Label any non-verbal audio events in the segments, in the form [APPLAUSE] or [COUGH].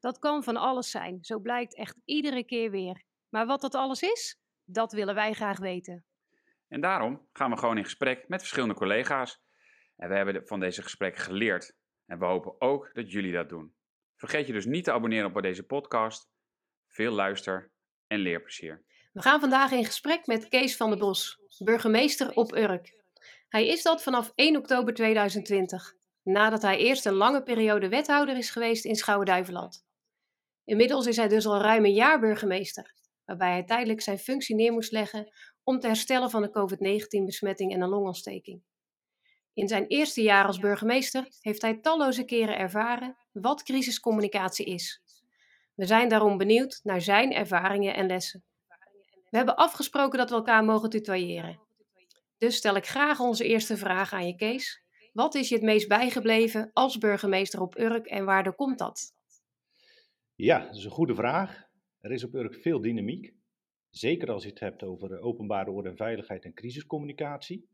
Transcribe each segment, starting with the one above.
Dat kan van alles zijn, zo blijkt echt iedere keer weer. Maar wat dat alles is, dat willen wij graag weten. En daarom gaan we gewoon in gesprek met verschillende collega's. En we hebben van deze gesprekken geleerd. En we hopen ook dat jullie dat doen. Vergeet je dus niet te abonneren op deze podcast. Veel luister en leerplezier. We gaan vandaag in gesprek met Kees van der Bos, burgemeester op Urk. Hij is dat vanaf 1 oktober 2020, nadat hij eerst een lange periode wethouder is geweest in Schouwen-Duiveland. Inmiddels is hij dus al ruim een jaar burgemeester, waarbij hij tijdelijk zijn functie neer moest leggen om te herstellen van de COVID-19-besmetting en een longontsteking. In zijn eerste jaar als burgemeester heeft hij talloze keren ervaren wat crisiscommunicatie is. We zijn daarom benieuwd naar zijn ervaringen en lessen. We hebben afgesproken dat we elkaar mogen tutoyeren. Dus stel ik graag onze eerste vraag aan je, Kees. Wat is je het meest bijgebleven als burgemeester op Urk en waardoor komt dat? Ja, dat is een goede vraag. Er is op Urk veel dynamiek. Zeker als je het hebt over openbare orde en veiligheid en crisiscommunicatie.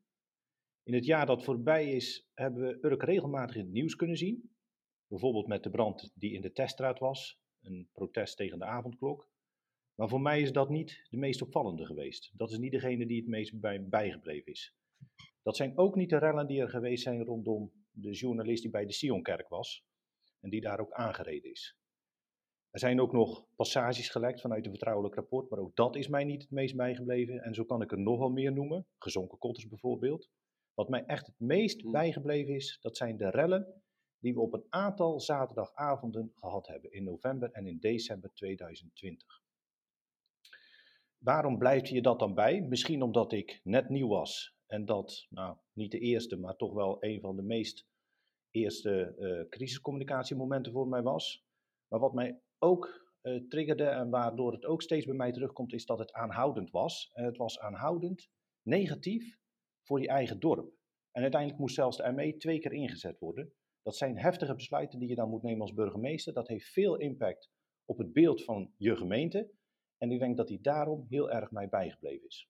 In het jaar dat voorbij is, hebben we Urk regelmatig in het nieuws kunnen zien. Bijvoorbeeld met de brand die in de teststraat was, een protest tegen de avondklok. Maar voor mij is dat niet de meest opvallende geweest. Dat is niet degene die het meest bij, bijgebleven is. Dat zijn ook niet de rellen die er geweest zijn rondom de journalist die bij de Sionkerk was en die daar ook aangereden is. Er zijn ook nog passages gelekt vanuit een vertrouwelijk rapport, maar ook dat is mij niet het meest bijgebleven. En zo kan ik er nogal meer noemen, gezonken kotters bijvoorbeeld. Wat mij echt het meest hmm. bijgebleven is, dat zijn de rellen die we op een aantal zaterdagavonden gehad hebben in november en in december 2020. Waarom blijft je dat dan bij? Misschien omdat ik net nieuw was en dat, nou, niet de eerste, maar toch wel een van de meest eerste uh, crisiscommunicatiemomenten voor mij was. Maar wat mij ook uh, triggerde en waardoor het ook steeds bij mij terugkomt, is dat het aanhoudend was. En het was aanhoudend negatief voor je eigen dorp. En uiteindelijk moest zelfs de ME twee keer ingezet worden. Dat zijn heftige besluiten die je dan moet nemen als burgemeester. Dat heeft veel impact op het beeld van je gemeente. En ik denk dat die daarom heel erg mij bijgebleven is.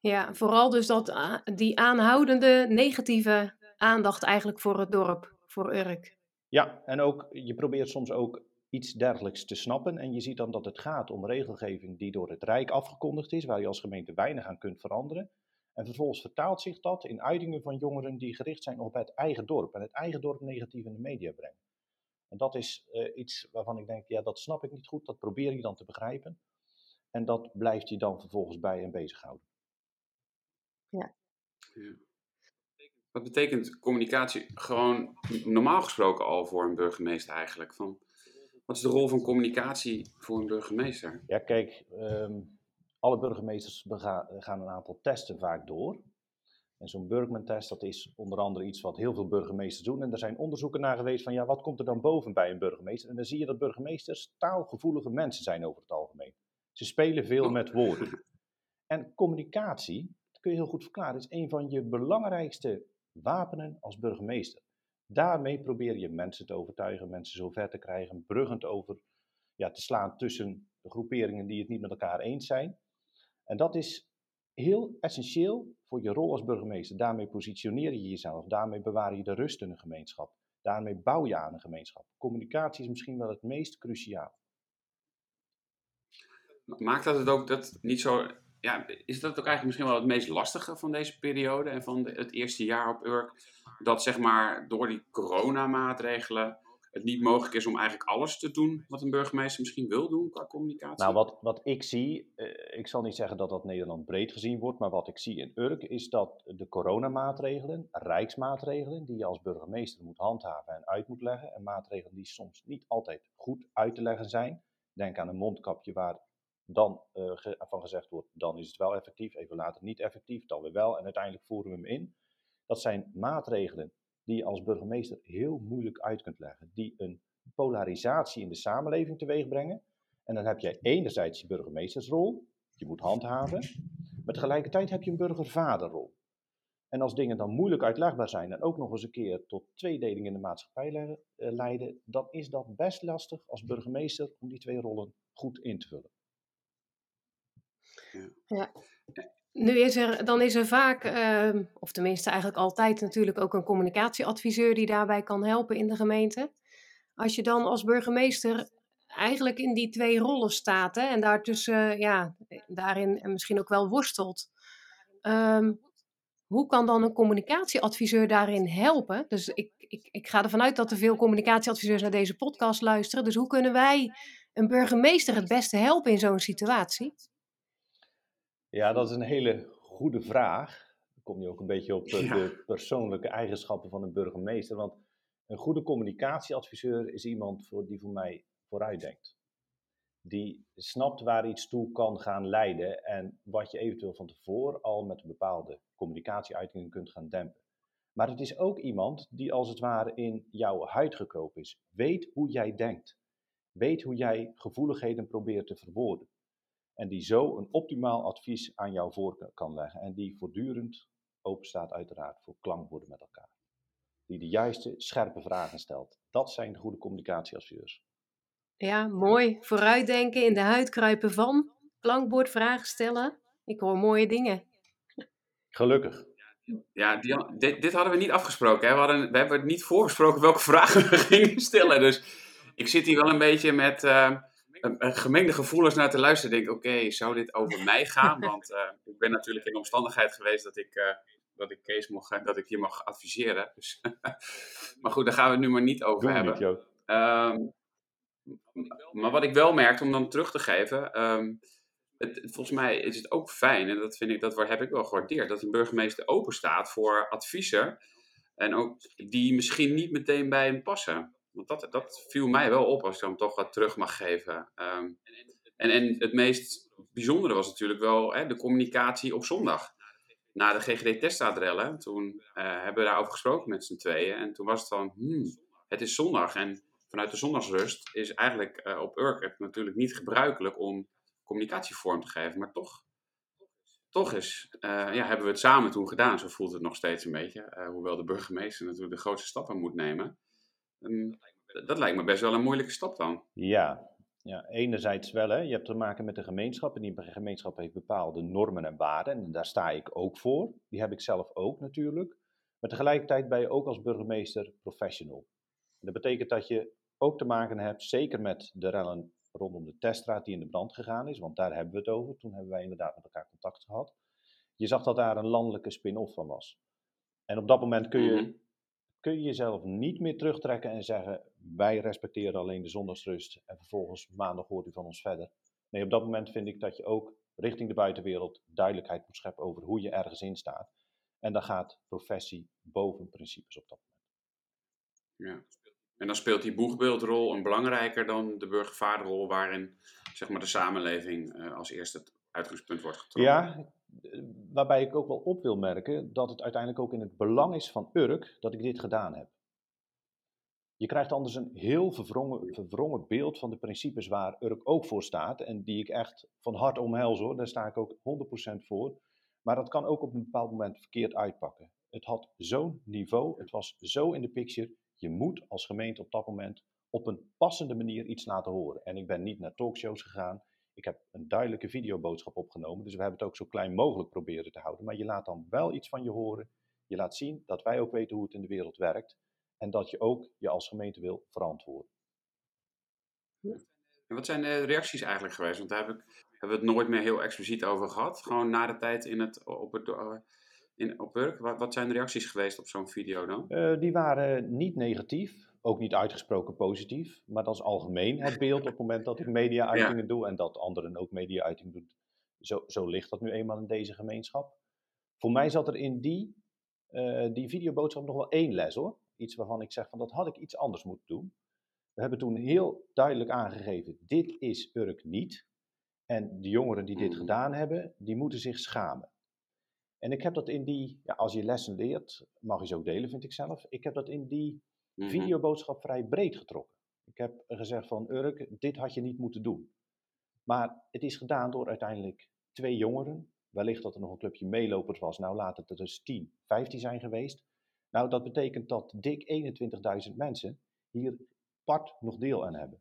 Ja, vooral dus dat, ah, die aanhoudende negatieve aandacht eigenlijk voor het dorp, voor Urk. Ja, en ook je probeert soms ook iets dergelijks te snappen. En je ziet dan dat het gaat om regelgeving die door het Rijk afgekondigd is, waar je als gemeente weinig aan kunt veranderen. En vervolgens vertaalt zich dat in uitingen van jongeren die gericht zijn op het eigen dorp en het eigen dorp negatief in de media brengen. En dat is uh, iets waarvan ik denk, ja, dat snap ik niet goed, dat probeer je dan te begrijpen. En dat blijft je dan vervolgens bij en bezighouden. Ja. ja. Wat betekent communicatie gewoon normaal gesproken al voor een burgemeester eigenlijk? Van, wat is de rol van communicatie voor een burgemeester? Ja, kijk, ehm, alle burgemeesters gaan een aantal testen vaak door. En zo'n Burgman-test, dat is onder andere iets wat heel veel burgemeesters doen. En er zijn onderzoeken naar geweest van, ja, wat komt er dan boven bij een burgemeester? En dan zie je dat burgemeesters taalgevoelige mensen zijn over het algemeen. Ze spelen veel oh. met woorden. [LAUGHS] En communicatie, dat kun je heel goed verklaren, is een van je belangrijkste wapenen als burgemeester. Daarmee probeer je mensen te overtuigen, mensen zover te krijgen, bruggen over ja, te slaan tussen de groeperingen die het niet met elkaar eens zijn. En dat is heel essentieel voor je rol als burgemeester. Daarmee positioneer je jezelf, daarmee bewaar je de rust in een gemeenschap. Daarmee bouw je aan een gemeenschap. Communicatie is misschien wel het meest cruciaal. Maakt dat het ook dat niet zo ja, is dat ook eigenlijk misschien wel het meest lastige van deze periode en van het eerste jaar op Urk? Dat zeg maar door die coronamaatregelen het niet mogelijk is om eigenlijk alles te doen wat een burgemeester misschien wil doen qua communicatie? Nou, wat, wat ik zie, eh, ik zal niet zeggen dat dat Nederland breed gezien wordt, maar wat ik zie in Urk is dat de coronamaatregelen, rijksmaatregelen, die je als burgemeester moet handhaven en uit moet leggen, en maatregelen die soms niet altijd goed uit te leggen zijn. Denk aan een mondkapje waar dan uh, van gezegd wordt, dan is het wel effectief, even later niet effectief, dan weer wel en uiteindelijk voeren we hem in. Dat zijn maatregelen die je als burgemeester heel moeilijk uit kunt leggen, die een polarisatie in de samenleving teweeg brengen. En dan heb je enerzijds die burgemeestersrol, je moet handhaven, maar tegelijkertijd heb je een burgervaderrol. En als dingen dan moeilijk uitlegbaar zijn en ook nog eens een keer tot tweedeling in de maatschappij eh, leiden, dan is dat best lastig als burgemeester om die twee rollen goed in te vullen. Ja. Nu is er, dan is er vaak, ehm, of tenminste eigenlijk altijd natuurlijk ook een communicatieadviseur die daarbij kan helpen in de gemeente. Als je dan als burgemeester eigenlijk in die twee rollen staat hè, en daartussen, ja, daarin misschien ook wel worstelt. Ehm, hoe kan dan een communicatieadviseur daarin helpen? Dus ik, ik, ik ga ervan uit dat er veel communicatieadviseurs naar deze podcast luisteren. Dus hoe kunnen wij een burgemeester het beste helpen in zo'n situatie? Ja, dat is een hele goede vraag. Dan kom je ook een beetje op de persoonlijke eigenschappen van een burgemeester. Want een goede communicatieadviseur is iemand voor, die voor mij vooruit denkt. Die snapt waar iets toe kan gaan leiden en wat je eventueel van tevoren al met een bepaalde communicatieuitingen kunt gaan dempen. Maar het is ook iemand die als het ware in jouw huid gekropen is. Weet hoe jij denkt. Weet hoe jij gevoeligheden probeert te verwoorden. En die zo een optimaal advies aan jou voor kan leggen. En die voortdurend open staat uiteraard voor klankwoorden met elkaar. Die de juiste, scherpe vragen stelt. Dat zijn de goede communicatieadviseurs. Ja, mooi. Vooruitdenken, in de huid kruipen van. Klankbord vragen stellen. Ik hoor mooie dingen. Gelukkig. Ja, dit, dit, hadden we niet afgesproken. Hè? We, hadden, we hebben niet voorgesproken welke [LAUGHS] vragen we gingen stellen. Dus ik zit hier wel een beetje met uh, gemengde gevoelens naar te luisteren. Ik denk, oké, zou dit over [LAUGHS] mij gaan? Want uh, ik ben natuurlijk in de omstandigheid geweest dat ik, uh, dat ik Kees mocht, dat ik hier mag adviseren. Dus [LAUGHS] maar goed, daar gaan we het nu maar niet over hebben. Niet, maar wat ik wel merkte, om dan terug te geven, um, het, volgens mij is het ook fijn, en dat, vind ik, dat heb ik wel gewaardeerd, dat een burgemeester open staat voor adviezen. En ook die misschien niet meteen bij hem passen. Want dat, dat viel mij wel op als ik dan toch wat terug mag geven. Um, en, en het meest bijzondere was natuurlijk wel hè, de communicatie op zondag. Na de GGD-testadrellen, toen uh, hebben we daarover gesproken met z'n tweeën. En toen was het van, hmm, het is zondag. En vanuit de zondagsrust is eigenlijk uh, op Urk natuurlijk niet gebruikelijk om communicatie vorm te geven. Maar toch, toch is, uh, ja, hebben we het samen toen gedaan. Zo voelt het nog steeds een beetje. Hoewel de burgemeester natuurlijk de grootste stappen moet nemen. Um, dat lijkt me best wel een moeilijke stap dan. Ja, ja, enerzijds wel. Hè. Je hebt te maken met de gemeenschap. En die gemeenschap heeft bepaalde normen en waarden. En daar sta ik ook voor. Die heb ik zelf ook natuurlijk. Maar tegelijkertijd ben je ook als burgemeester professional. Dat betekent dat je ook te maken hebt, zeker met de rellen rondom de teststraat die in de brand gegaan is, want daar hebben we het over. Toen hebben wij inderdaad met elkaar contact gehad. Je zag dat daar een landelijke spin-off van was. En op dat moment kun je, mhm. Kun je jezelf niet meer terugtrekken en zeggen: wij respecteren alleen de zondagsrust en vervolgens maandag hoort u van ons verder. Nee, op dat moment vind ik dat je ook richting de buitenwereld duidelijkheid moet scheppen over hoe je ergens in staat. En dan gaat professie boven principes op dat moment. Ja. En dan speelt die boegbeeldrol een belangrijker dan de burgervaderrol, waarin zeg maar, de samenleving uh, als eerste het uitgangspunt wordt getrokken. Ja, waarbij ik ook wel op wil merken dat het uiteindelijk ook in het belang is van Urk dat ik dit gedaan heb. Je krijgt anders een heel verwrongen, verwrongen beeld van de principes waar Urk ook voor staat en die ik echt van hart omhels hoor, daar sta ik ook 100% voor. Maar dat kan ook op een bepaald moment verkeerd uitpakken. Het had zo'n niveau, het was zo in de picture, je moet als gemeente op dat moment op een passende manier iets laten horen. En ik ben niet naar talkshows gegaan. Ik heb een duidelijke videoboodschap opgenomen. Dus we hebben het ook zo klein mogelijk proberen te houden. Maar je laat dan wel iets van je horen. Je laat zien dat wij ook weten hoe het in de wereld werkt. En dat je ook je als gemeente wil verantwoorden. En wat zijn de reacties eigenlijk geweest? Want daar heb ik, hebben we het nooit meer heel expliciet over gehad. Gewoon na de tijd in het, op het, eh, in, op Urk. Wat, wat zijn de reacties geweest op zo'n video dan? Uh, die waren niet negatief, ook niet uitgesproken positief. Maar dat is algemeen het beeld op het moment dat ik [LAUGHS] media-uitingen doe en dat anderen ook media-uitingen doen. Zo, zo ligt dat nu eenmaal in deze gemeenschap. Voor mij zat er in die, uh, die videoboodschap nog wel één les hoor. Iets waarvan ik zeg van dat had ik iets anders moeten doen. We hebben toen heel duidelijk aangegeven, dit is Urk niet. En de jongeren die dit hmm. gedaan hebben, die moeten zich schamen. En ik heb dat in die, ja, als je lessen leert, mag je ze ook delen, vind ik zelf. Ik heb dat in die mm videoboodschap vrij breed getrokken. Ik heb gezegd van Urk, dit had je niet moeten doen. Maar het is gedaan door uiteindelijk twee jongeren. Wellicht dat er nog een clubje meelopers was. Nou, laat het er dus 10, 15 zijn geweest. Nou, dat betekent dat dik 21.000 mensen hier part nog deel aan hebben.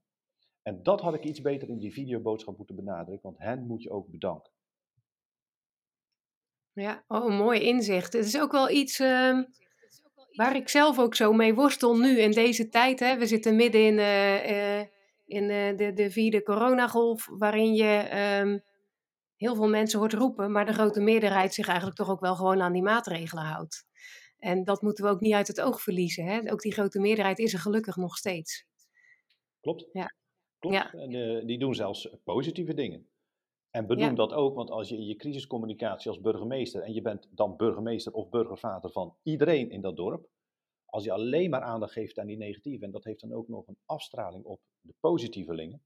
En dat had ik iets beter in die videoboodschap moeten benadrukken, want hen moet je ook bedanken. Ja, oh, mooi inzicht. Het is ook wel iets ehm, waar ik zelf ook zo mee worstel nu in deze tijd. Hè. We zitten midden in, uh, in uh, de, de vierde coronagolf, waarin je ehm, heel veel mensen hoort roepen, maar de grote meerderheid zich eigenlijk toch ook wel gewoon aan die maatregelen houdt. En dat moeten we ook niet uit het oog verliezen. Hè? Ook die grote meerderheid is er gelukkig nog steeds. Klopt. Ja. Klopt. Ja. En die doen zelfs positieve dingen. En benoem dat ook, want als je in je crisiscommunicatie als burgemeester, en je bent dan burgemeester of burgervader van iedereen in dat dorp, als je alleen maar aandacht geeft aan die negatieve, en dat heeft dan ook nog een afstraling op de positievelingen,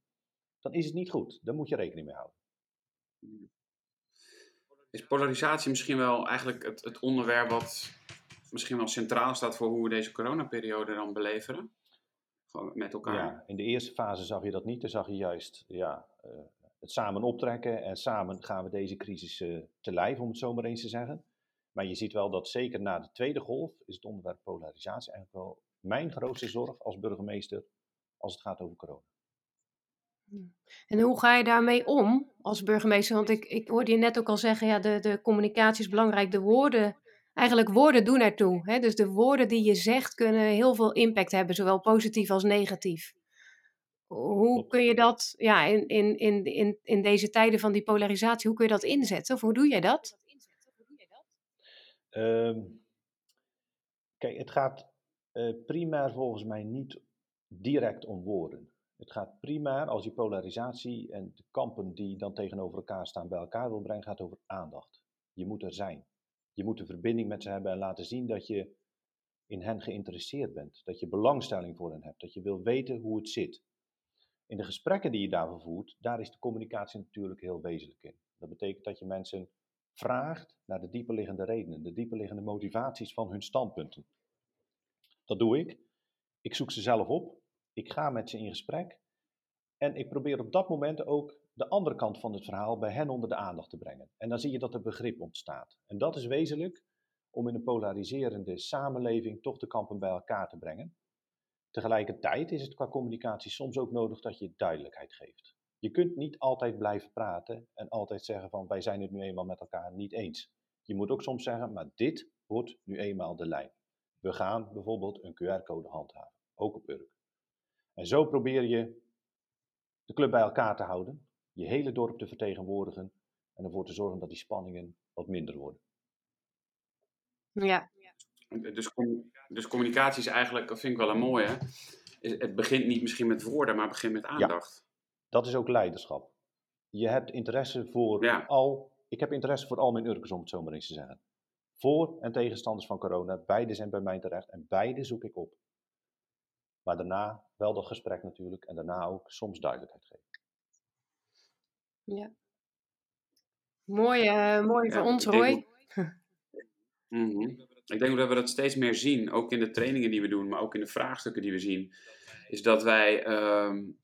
dan is het niet goed. Daar moet je rekening mee houden. Is polarisatie misschien wel eigenlijk het, het onderwerp wat misschien wel centraal staat voor hoe we deze coronaperiode dan beleveren? Gewoon met elkaar. Ja, in de eerste fase zag je dat niet. Dan zag je juist ja, uh, het samen optrekken en samen gaan we deze crisis uh, te lijf, om het zo maar eens te zeggen. Maar je ziet wel dat zeker na de tweede golf is het onderwerp polarisatie eigenlijk wel mijn grootste zorg als burgemeester als het gaat over corona. En hoe ga je daarmee om als burgemeester? Want ik, ik hoorde je net ook al zeggen, ja, de, de communicatie is belangrijk, de woorden eigenlijk woorden doen ertoe. Hè? Dus de woorden die je zegt kunnen heel veel impact hebben, zowel positief als negatief. Hoe kun je dat ja, in, in, in, in, in deze tijden van die polarisatie, hoe kun je dat inzetten? Of hoe doe jij dat? Um, kijk, het gaat uh, primair volgens mij niet direct om woorden. Het gaat primair, als je polarisatie en de kampen die dan tegenover elkaar staan bij elkaar wil brengen, gaat over aandacht. Je moet er zijn. Je moet een verbinding met ze hebben en laten zien dat je in hen geïnteresseerd bent. Dat je belangstelling voor hen hebt. Dat je wil weten hoe het zit. In de gesprekken die je daarvoor voert, daar is de communicatie natuurlijk heel wezenlijk in. Dat betekent dat je mensen vraagt naar de dieperliggende redenen, de dieperliggende motivaties van hun standpunten. Dat doe ik. Ik zoek ze zelf op. Ik ga met ze in gesprek. En ik probeer op dat moment ook de andere kant van het verhaal bij hen onder de aandacht te brengen. En dan zie je dat er begrip ontstaat. En dat is wezenlijk om in een polariserende samenleving toch de kampen bij elkaar te brengen. Tegelijkertijd is het qua communicatie soms ook nodig dat je duidelijkheid geeft. Je kunt niet altijd blijven praten en altijd zeggen van wij zijn het nu eenmaal met elkaar niet eens. Je moet ook soms zeggen, maar dit wordt nu eenmaal de lijn. We gaan bijvoorbeeld een QR-code handhaven, ook op Urk. En zo probeer je de club bij elkaar te houden, je hele dorp te vertegenwoordigen en ervoor te zorgen dat die spanningen wat minder worden. Ja. Dus, dus communicatie is eigenlijk, dat vind ik wel een mooie. Het begint niet misschien met woorden, maar het begint met aandacht. Ja, dat is ook leiderschap. Je hebt interesse voor al, ik heb interesse voor al mijn Urkers om het zo maar eens te zeggen. Voor- en tegenstanders van corona, beide zijn bij mij terecht en beide zoek ik op. Maar daarna wel dat gesprek natuurlijk en daarna ook soms duidelijkheid geven. Ja. Mooi, uh, mooi voor ons, Roy. [LAUGHS] mm -hmm. Ik denk dat we dat steeds meer zien, ook in de trainingen die we doen, maar ook in de vraagstukken die we zien, is dat wij, um,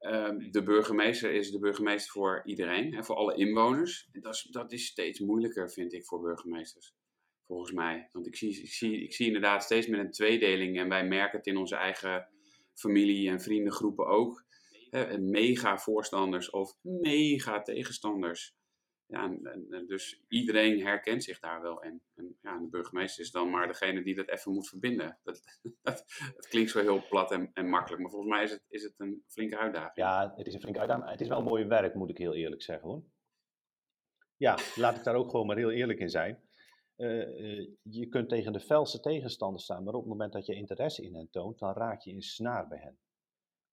um, de burgemeester is de burgemeester voor iedereen, hè, voor alle inwoners. En dat is, dat is steeds moeilijker, vind ik, voor burgemeesters, volgens mij. Want ik zie, ik, zie, ik zie inderdaad steeds meer een tweedeling en wij merken het in onze eigen familie- en vriendengroepen ook mega voorstanders of mega tegenstanders. Ja, dus iedereen herkent zich daar wel in. En ja, de burgemeester is dan maar degene die dat even moet verbinden. Dat, [LAUGHS] klinkt zo heel plat en, en, makkelijk, maar volgens mij is het, is het een flinke uitdaging. Ja, het is een flinke uitdaging. Het is wel mooi werk, moet ik heel eerlijk zeggen hoor. Ja, laat ik daar ook gewoon maar heel eerlijk in zijn. Uh, uh, je kunt tegen de felste tegenstander staan, maar op het moment dat je interesse in hen toont, dan raak je in snaar bij hen.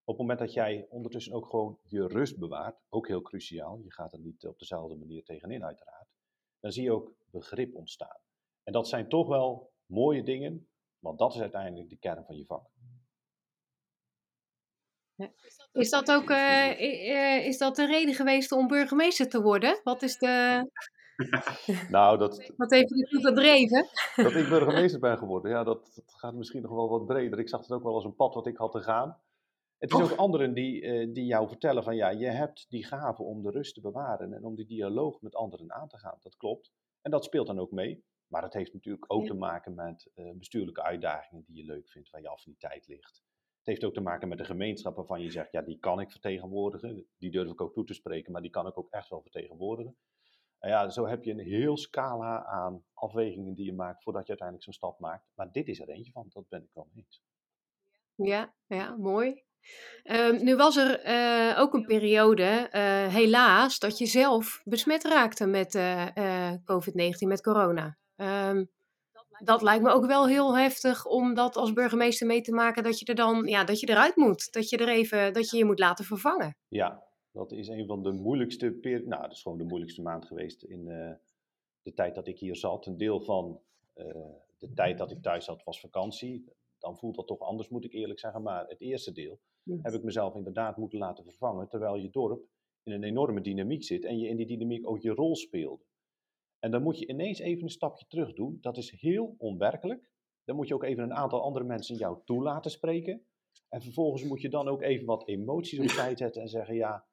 Op het moment dat jij ondertussen ook gewoon je rust bewaart, ook heel cruciaal, je gaat er niet op dezelfde manier tegenin uiteraard, dan zie je ook begrip ontstaan. En dat zijn toch wel mooie dingen, want dat is uiteindelijk de kern van je vak. Is dat ook uh, is dat de reden geweest om burgemeester te worden? Wat is de. [LAUGHS] nou, dat. Wat heeft u toe gedreven? dat ik burgemeester ben geworden, ja, dat, dat gaat misschien nog wel wat breder. Ik zag het ook wel als een pad wat ik had te gaan. Het is ook anderen die, uh, die jou vertellen van ja, je hebt die gave om de rust te bewaren en om die dialoog met anderen aan te gaan. Dat klopt. En dat speelt dan ook mee. Maar het heeft natuurlijk ook te maken met uh, bestuurlijke uitdagingen die je leuk vindt, waar je affiniteit ligt. Het heeft ook te maken met de gemeenschap waarvan je zegt, ja, die kan ik vertegenwoordigen. Die durf ik ook toe te spreken, maar die kan ik ook echt wel vertegenwoordigen. En ja, zo heb je een heel scala aan afwegingen die je maakt voordat je uiteindelijk zo'n stap maakt. Maar dit is er eentje van, dat ben ik wel eens. Ja, ja, mooi. Um, nu was er uh, ook een periode, uh, helaas, dat je zelf besmet raakte met uh, COVID-19, met corona. Um, dat lijkt me ook wel heel heftig om dat als burgemeester mee te maken, dat je er dan, ja, dat je eruit moet. Dat je er even, dat je je moet laten vervangen. Ja, dat is een van de moeilijkste, per nou, dat is gewoon de moeilijkste maand geweest in de tijd dat ik hier zat. Een deel van de tijd dat ik thuis zat was vakantie dan voelt dat toch anders, moet ik eerlijk zeggen. Maar het eerste deel heb ik mezelf inderdaad moeten laten vervangen, terwijl je dorp in een enorme dynamiek zit en je in die dynamiek ook je rol speelde. En dan moet je ineens even een stapje terug doen. Dat is heel onwerkelijk. Dan moet je ook even een aantal andere mensen jou toe laten spreken. En vervolgens moet je dan ook even wat emoties opzij zetten en zeggen: ja,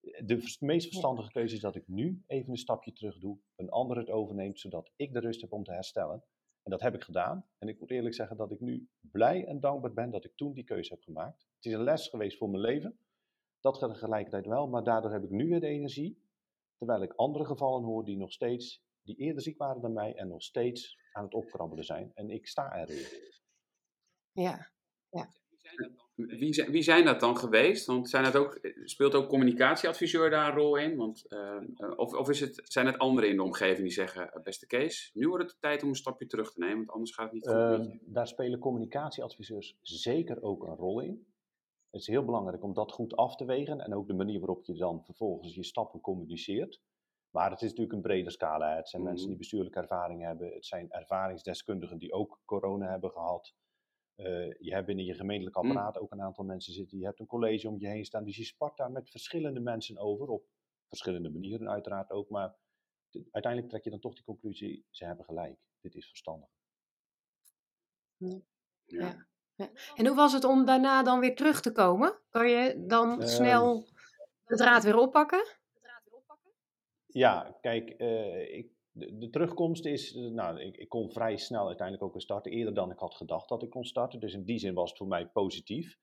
de meest verstandige keuze is dat ik nu even een stapje terug doe, een ander het overneemt, zodat ik de rust heb om te herstellen. En dat heb ik gedaan. En ik moet eerlijk zeggen dat ik nu blij en dankbaar ben dat ik toen die keuze heb gemaakt. Het is een les geweest voor mijn leven. Dat gaat tegelijkertijd wel, maar daardoor heb ik nu weer de energie. Terwijl ik andere gevallen hoor die nog steeds, die eerder ziek waren dan mij en nog steeds aan het opkrabbelen zijn. En ik sta er weer. Ja, ja. Wie zijn, wie zijn dat dan geweest? Want zijn dat ook, speelt ook communicatieadviseur daar een rol in? Want, uh, of of is het, zijn het anderen in de omgeving die zeggen, eh, beste Kees, nu wordt het tijd om een stapje terug te nemen, want anders gaat het niet goed uh, Daar spelen communicatieadviseurs zeker ook een rol in. Het is heel belangrijk om dat goed af te wegen en ook de manier waarop je dan vervolgens je stappen communiceert. Maar het is natuurlijk een brede scala. Het zijn mensen mhm. die bestuurlijke ervaring hebben. Het zijn ervaringsdeskundigen die ook corona hebben gehad. Uh, je hebt binnen je gemeentelijk mm. apparaat ook een aantal mensen zitten. Je hebt een college om je heen staan. Dus je spart daar met verschillende mensen over. Op verschillende manieren uiteraard ook. Maar uiteindelijk trek je dan toch die conclusie, ze hebben gelijk. Dit is verstandig. Ja. ja. ja. En hoe was het om daarna dan weer terug te komen? Kan je dan uh, snel de draad weer oppakken? Ja, kijk, uh, ik de, de, terugkomst is, eh, nou, ik, ik, kon vrij snel uiteindelijk ook weer starten, eerder dan ik had gedacht dat ik kon starten. Dus in die zin was het voor mij positief.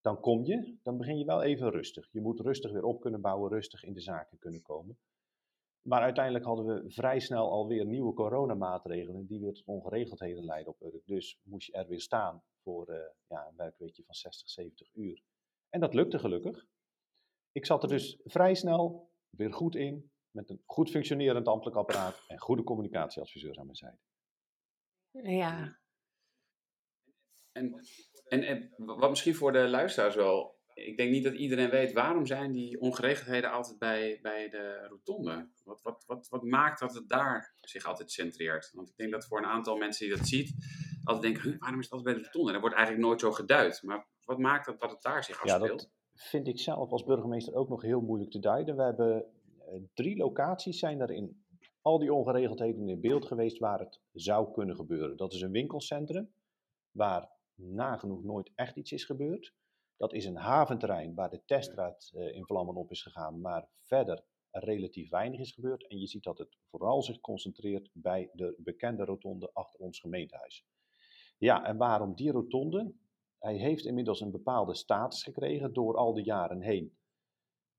Dan kom je, dan begin je wel even rustig. Je moet rustig weer op kunnen bouwen, rustig in de zaken kunnen komen. Maar uiteindelijk hadden we vrij snel alweer nieuwe coronamaatregelen die weer tot ongeregeldheden leiden op Urk. Dus moest je er weer staan voor uh, ja, een werkweekje van 60, 70 uur. En dat lukte gelukkig. Ik zat er dus vrij snel weer goed in met een goed functionerend ambtelijk apparaat en goede communicatieadviseurs aan mijn zijde. Ja. En, en, en wat misschien voor de luisteraars wel, ik denk niet dat iedereen weet waarom zijn die ongeregeldheden altijd bij, bij de rotonde. Wat, wat, wat, wat maakt dat het daar zich altijd centreert? Want ik denk dat voor een aantal mensen die dat ziet, altijd denken, waarom is het altijd bij de rotonde? En dat wordt eigenlijk nooit zo geduid. Maar wat maakt dat, dat het daar zich afspeelt? Ja, dat vind ik zelf als burgemeester ook nog heel moeilijk te duiden. We hebben drie locaties zijn er in al die ongeregeldheden in beeld geweest waar het zou kunnen gebeuren. Dat is een winkelcentrum waar nagenoeg nooit echt iets is gebeurd. Dat is een haventerrein waar de teststraat uh, in vlammen op is gegaan, maar verder relatief weinig is gebeurd. En je ziet dat het vooral zich concentreert bij de bekende rotonde achter ons gemeentehuis. Ja, en waarom die rotonde? Hij heeft inmiddels een bepaalde status gekregen door al die jaren heen.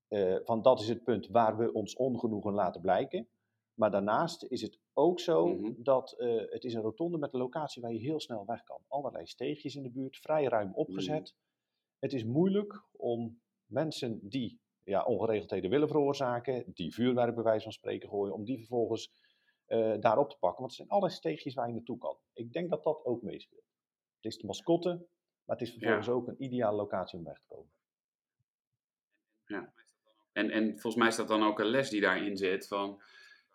Uh, van dat is het punt waar we ons ongenoegen laten blijken. Maar daarnaast is het ook zo mm -hmm. dat uh, het is een rotonde met een locatie waar je heel snel weg kan. Allerlei steegjes in de buurt, vrij ruim opgezet. Mm. Het is moeilijk om mensen die ja, ongeregeldheden willen veroorzaken, die vuurwerk bij wijze van spreken gooien, om die vervolgens uh, daar op te pakken. Want het zijn allerlei steegjes waar je naartoe kan. Ik denk dat dat ook meespeelt. Het is de mascotte, maar het is vervolgens ja. ook een ideale locatie om weg te komen. Ja. En, en volgens mij is dat dan ook een les die daarin zit van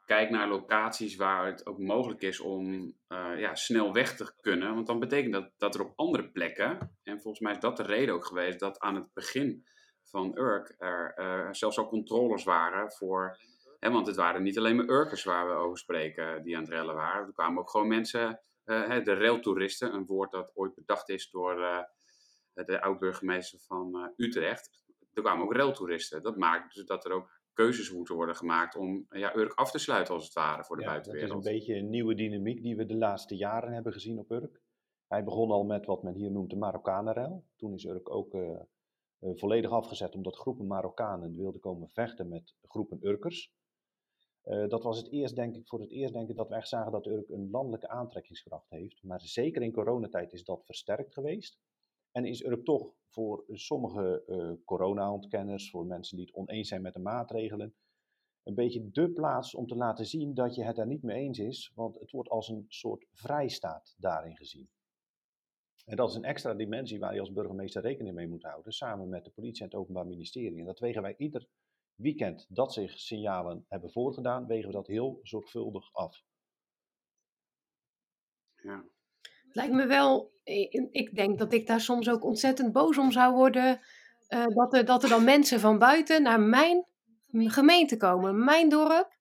kijk naar locaties waar het ook mogelijk is om uh, ja, snel weg te kunnen. Want dan betekent dat dat er op andere plekken, en volgens mij is dat de reden ook geweest, dat aan het begin van Urk er uh, zelfs al controles waren voor. Hè, want het waren niet alleen maar Urkers waar we over spreken die aan het rellen waren. Er kwamen ook gewoon mensen, uh, de railtoeristen, een woord dat ooit bedacht is door de oud-burgemeester van Utrecht. Er kwamen ook railtoeristen. Dat maakt dus dat er ook keuzes moeten worden gemaakt om ja, Urk af te sluiten als het ware voor de ja, buitenwereld. Het is een beetje een nieuwe dynamiek die we de laatste jaren hebben gezien op Urk. Hij begon al met wat men hier noemt de Marokkanenruil. Toen is Urk ook uh, uh, volledig afgezet omdat groepen Marokkanen wilden komen vechten met groepen Urkers. Uh, dat was het eerst, denk ik, voor het eerst denk ik dat we echt zagen dat Urk een landelijke aantrekkingskracht heeft. Maar zeker in coronatijd is dat versterkt geweest. En is Urk toch voor sommige uh, corona-ontkenners, voor mensen die het oneens zijn met de maatregelen, een beetje de plaats om te laten zien dat je het er niet mee eens is, want het wordt als een soort vrijstaat daarin gezien. En dat is een extra dimensie waar je als burgemeester rekening mee moet houden, samen met de politie en het Openbaar Ministerie. En dat wegen wij ieder weekend dat zich signalen hebben voorgedaan, wegen we dat heel zorgvuldig af. Ja. Het lijkt me wel, ik denk dat ik daar soms ook ontzettend boos om zou worden, uh, dat, er, dat er dan mensen van buiten naar mijn gemeente komen, mijn dorp.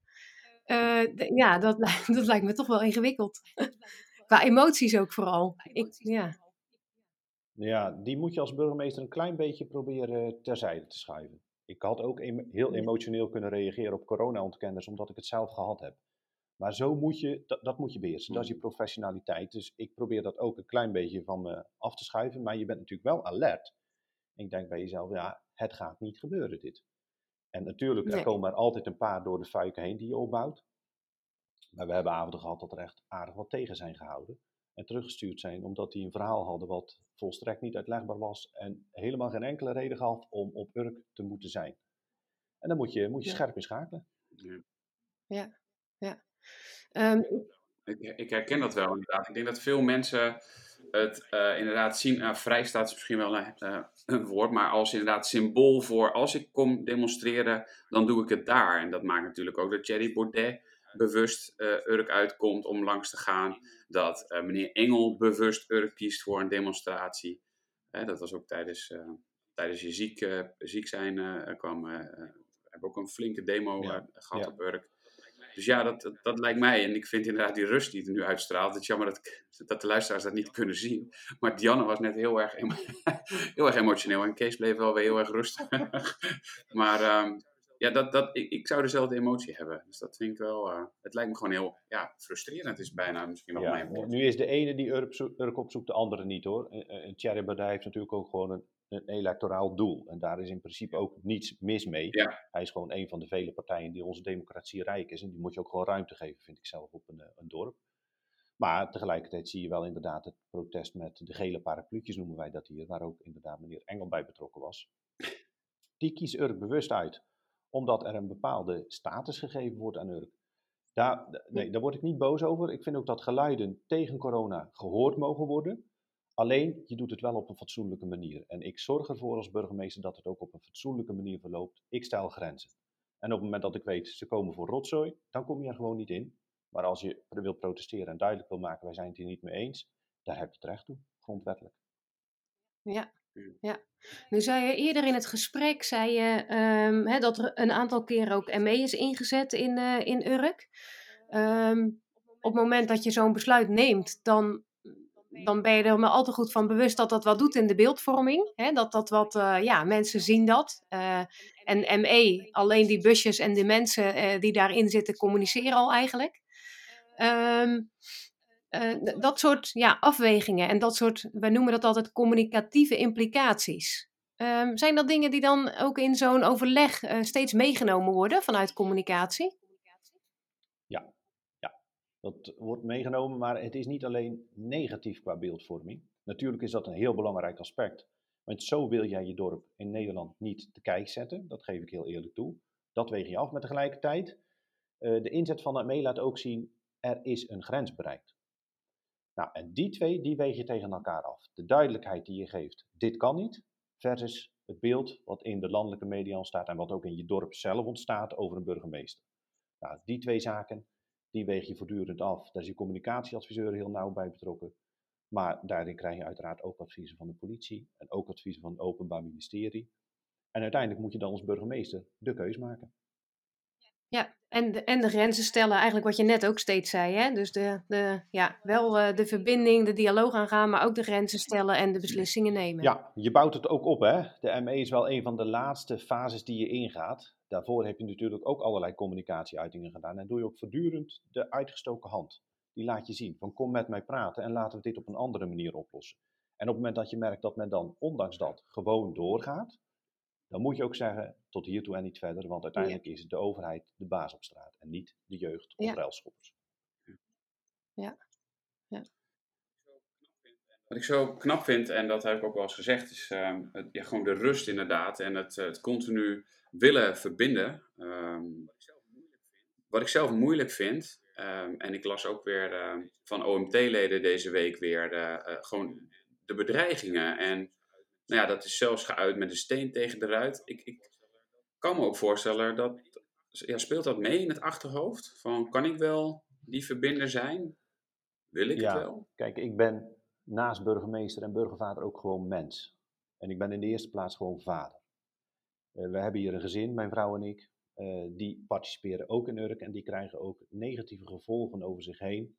Uh, ja, dat, [LAUGHS] dat lijkt me toch wel ingewikkeld. [LAUGHS] Qua emoties ook vooral. Ik, ja. ja, die moet je als burgemeester een klein beetje proberen terzijde te schuiven. Ik had ook heel emotioneel kunnen reageren op corona-ontkenners, omdat ik het zelf gehad heb. Maar zo moet je, dat, dat moet je beheersen. Dat is je professionaliteit. Dus ik probeer dat ook een klein beetje van me af te schuiven. Maar je bent natuurlijk wel alert. Ik denk bij jezelf, ja, het gaat niet gebeuren dit. En natuurlijk, er komen er altijd een paar door de fuiken heen die je opbouwt. Maar we hebben avonden gehad dat er echt aardig wat tegen zijn gehouden. En teruggestuurd zijn omdat die een verhaal hadden wat volstrekt niet uitlegbaar was. En helemaal geen enkele reden gaf om op Urk te moeten zijn. En dan moet je, moet je Ja. scherp in schakelen. Ja. Ja, ja. Ehm, Ik, ik herken dat wel inderdaad. Ik denk dat veel mensen het eh, inderdaad zien. Nou, vrijstaat is misschien wel een, eh, een woord, maar als inderdaad symbool voor als ik kom demonstreren, dan doe ik het daar. En dat maakt natuurlijk ook dat Thierry Baudet bewust Urk uitkomt om langs te gaan. Dat meneer Engel bewust Urk kiest voor een demonstratie. Dat was ook tijdens, tijdens je ziek, ziek zijn kwam. hebben ook een flinke demo Ja, eh, gehad ja. op Urk. Dus ja, dat, dat, dat lijkt mij. En ik vind inderdaad die rust die het nu uitstraalt. Het is jammer dat, dat de luisteraars dat niet kunnen zien. Maar Dianne was net heel erg, [LAUGHS] heel erg emotioneel. En Kees bleef wel weer heel erg rustig. [LAUGHS] maar ehm, ja, dat, dat, ik, ik zou dezelfde emotie hebben. Dus dat vind ik wel... eh, het lijkt me gewoon heel ja, frustrerend. is bijna misschien wel Ja, mijn woord. nu is de ene die Urk, zo- Urk opzoekt, de andere niet hoor. En, en Thierry Baudet heeft natuurlijk ook gewoon een, een electoraal doel. En daar is in principe ook niets mis mee. Ja. Hij is gewoon een van de vele partijen die onze democratie rijk is. En die moet je ook gewoon ruimte geven, vind ik zelf, op een, eh, een dorp. Maar tegelijkertijd zie je wel inderdaad het protest met de gele parapluutjes, noemen wij dat hier, waar ook inderdaad meneer Engel bij betrokken was. Die kiest Urk bewust uit, omdat er een bepaalde status gegeven wordt aan Urk. Daar, nee, daar word ik niet boos over. Ik vind ook dat geluiden tegen corona gehoord mogen worden. Alleen, je doet het wel op een fatsoenlijke manier. En ik zorg ervoor als burgemeester dat het ook op een fatsoenlijke manier verloopt. Ik stel grenzen. En op het moment dat ik weet, ze komen voor rotzooi, dan kom je er gewoon niet in. Maar als je wil protesteren en duidelijk wil maken, wij zijn het hier niet mee eens, daar heb je het recht toe, grondwettelijk. Ja, ja. Nu zei je eerder in het gesprek zei je, ehm, hè, dat er een aantal keren ook ME is ingezet in, eh, in Urk. Ehm, op het moment dat je zo'n besluit neemt, dan, dan ben je er maar al te goed van bewust dat dat wat doet in de beeldvorming. Hè? Dat dat wat, eh, ja, mensen zien dat. Eh, en ME, alleen die busjes en de mensen eh, die daarin zitten, communiceren al eigenlijk. Ehm, eh, dat soort ja, afwegingen en dat soort, wij noemen dat altijd communicatieve implicaties. Ehm, zijn dat dingen die dan ook in zo'n overleg steeds meegenomen worden vanuit communicatie? Dat wordt meegenomen, maar het is niet alleen negatief qua beeldvorming. Natuurlijk is dat een heel belangrijk aspect. Want zo wil jij je dorp in Nederland niet te kijk zetten. Dat geef ik heel eerlijk toe. Dat weeg je af. Maar tegelijkertijd, eh, de inzet van het mee laat ook zien, er is een grens bereikt. Nou, en die twee, die weeg je tegen elkaar af. De duidelijkheid die je geeft, dit kan niet, versus het beeld wat in de landelijke media ontstaat en wat ook in je dorp zelf ontstaat over een burgemeester. Nou, die twee zaken, die weeg je voortdurend af. Daar is je communicatieadviseur heel nauw bij betrokken. Maar daarin krijg je uiteraard ook adviezen van de politie en ook adviezen van het Openbaar Ministerie. En uiteindelijk moet je dan als burgemeester de keus maken. Ja, en de, en de grenzen stellen, eigenlijk wat je net ook steeds zei. Hè? Dus de, de, ja, wel uh, de verbinding, de dialoog aangaan, maar ook de grenzen stellen en de beslissingen nemen. Ja, je bouwt het ook op. Hè? De ME is wel een van de laatste fases die je ingaat. Daarvoor heb je natuurlijk ook allerlei communicatieuitingen gedaan. En doe je ook voortdurend de uitgestoken hand. Die laat je zien. Van kom met mij praten en laten we dit op een andere manier oplossen. En op het moment dat je merkt dat men dan, ondanks dat, gewoon doorgaat, dan moet je ook zeggen, tot hiertoe en niet verder, want uiteindelijk is de overheid de baas op straat en niet de jeugd of ja. ruilschoppers. Ja. ja. Wat ik zo knap vind, en dat heb ik ook wel eens gezegd, is uh, het, ja, gewoon de rust inderdaad en het, het continu willen verbinden. Um, wat ik zelf moeilijk vind, um, en ik las ook weer uh, van OMT-leden deze week weer, uh, gewoon de bedreigingen en nou ja, dat is zelfs geuit met een steen tegen de ruit. Ik, ik kan me ook voorstellen dat, ja, speelt dat mee in het achterhoofd? Van, kan ik wel die verbinder zijn? Wil ik ja, het wel? Kijk, ik ben naast burgemeester en burgervader ook gewoon mens. En ik ben in de eerste plaats gewoon vader. Uh, we hebben hier een gezin, mijn vrouw en ik. Uh, die participeren ook in Urk en die krijgen ook negatieve gevolgen over zich heen.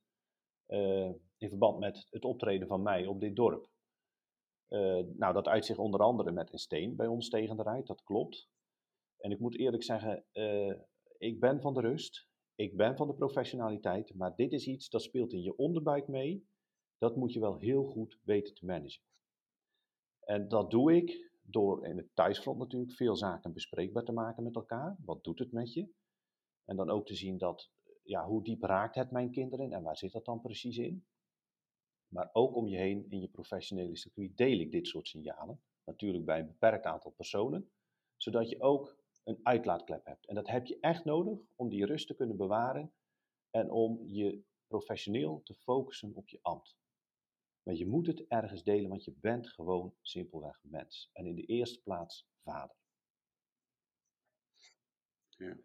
Uh, in verband met het optreden van mij op dit dorp. Uh, nou, dat uitzicht onder andere met een steen bij ons tegen de rijt, dat klopt. En ik moet eerlijk zeggen, uh, ik ben van de rust, ik ben van de professionaliteit, maar dit is iets dat speelt in je onderbuik mee. Dat moet je wel heel goed weten te managen. En dat doe ik door in het thuisfront natuurlijk veel zaken bespreekbaar te maken met elkaar. Wat doet het met je? En dan ook te zien dat, ja, hoe diep raakt het mijn kinderen en waar zit dat dan precies in? Maar ook om je heen in je professionele circuit deel ik dit soort signalen. Natuurlijk bij een beperkt aantal personen, zodat je ook een uitlaatklep hebt. En dat heb je echt nodig om die rust te kunnen bewaren en om je professioneel te focussen op je ambt. Maar je moet het ergens delen, want je bent gewoon simpelweg mens. En in de eerste plaats vader. Ja.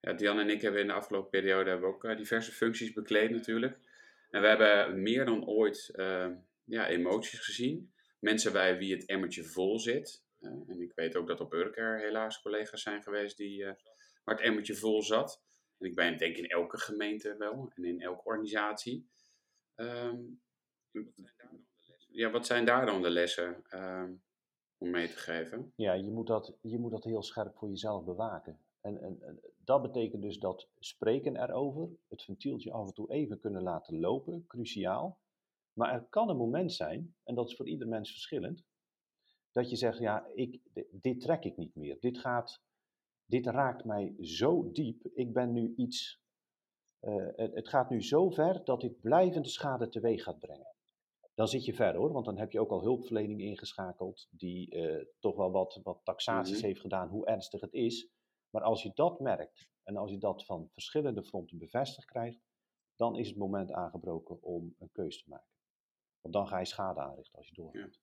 Ja, Diane en ik hebben in de afgelopen periode hebben ook uh, diverse functies bekleed natuurlijk. En we hebben meer dan ooit uh, ja, emoties gezien. Mensen bij wie het emmertje vol zit. Uh, en ik weet ook dat op Urk er helaas collega's zijn geweest die, uh, waar het emmertje vol zat. En ik ben denk in elke gemeente wel en in elke organisatie. Um, ja, wat zijn daar dan de lessen um, om mee te geven? Ja, je moet, dat, je moet dat heel scherp voor jezelf bewaken. En, en, en, dat betekent dus dat spreken erover, het ventieltje af en toe even kunnen laten lopen, cruciaal. Maar er kan een moment zijn, en dat is voor ieder mens verschillend, dat je zegt, ja, ik, dit trek ik niet meer. Dit, gaat, dit raakt mij zo diep. Ik ben nu iets, uh, het, gaat nu zo ver dat dit blijvende schade teweeg gaat brengen dan zit je ver hoor, want dan heb je ook al hulpverlening ingeschakeld, die uh, toch wel wat, wat taxaties mm -hmm. heeft gedaan, hoe ernstig het is. Maar als je dat merkt en als je dat van verschillende fronten bevestigd krijgt, dan is het moment aangebroken om een keus te maken. Want dan ga je schade aanrichten als je doorgaat.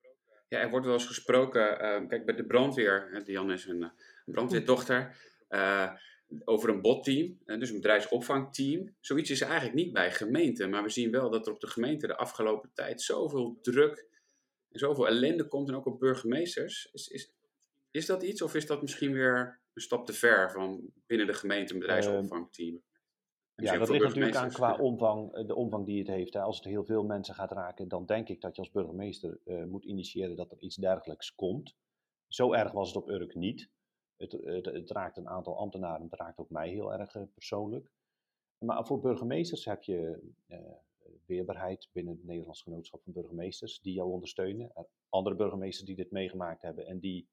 Ja. ja, er wordt wel eens gesproken, uh, kijk bij de brandweer, Jan is een, een brandweerdochter, uh, over een botteam, dus een bedrijfsopvangteam. Zoiets is er eigenlijk niet bij gemeenten, maar we zien wel dat er op de gemeente de afgelopen tijd zoveel druk en zoveel ellende komt en ook op burgemeesters. Is, is, is dat iets of is dat misschien weer een stap te ver van binnen de gemeente een bedrijfsopvangteam? Uh, ja, dat ligt natuurlijk aan qua omvang, de omvang die het heeft. Als het heel veel mensen gaat raken, dan denk ik dat je als burgemeester uh, moet initiëren dat er iets dergelijks komt. Zo erg was het op Urk niet. Het, het, het, raakt een aantal ambtenaren, het raakt ook mij heel erg uh, persoonlijk. Maar voor burgemeesters heb je uh, weerbaarheid binnen het Nederlands Genootschap van Burgemeesters, die jou ondersteunen. Er andere burgemeesters die dit meegemaakt hebben en die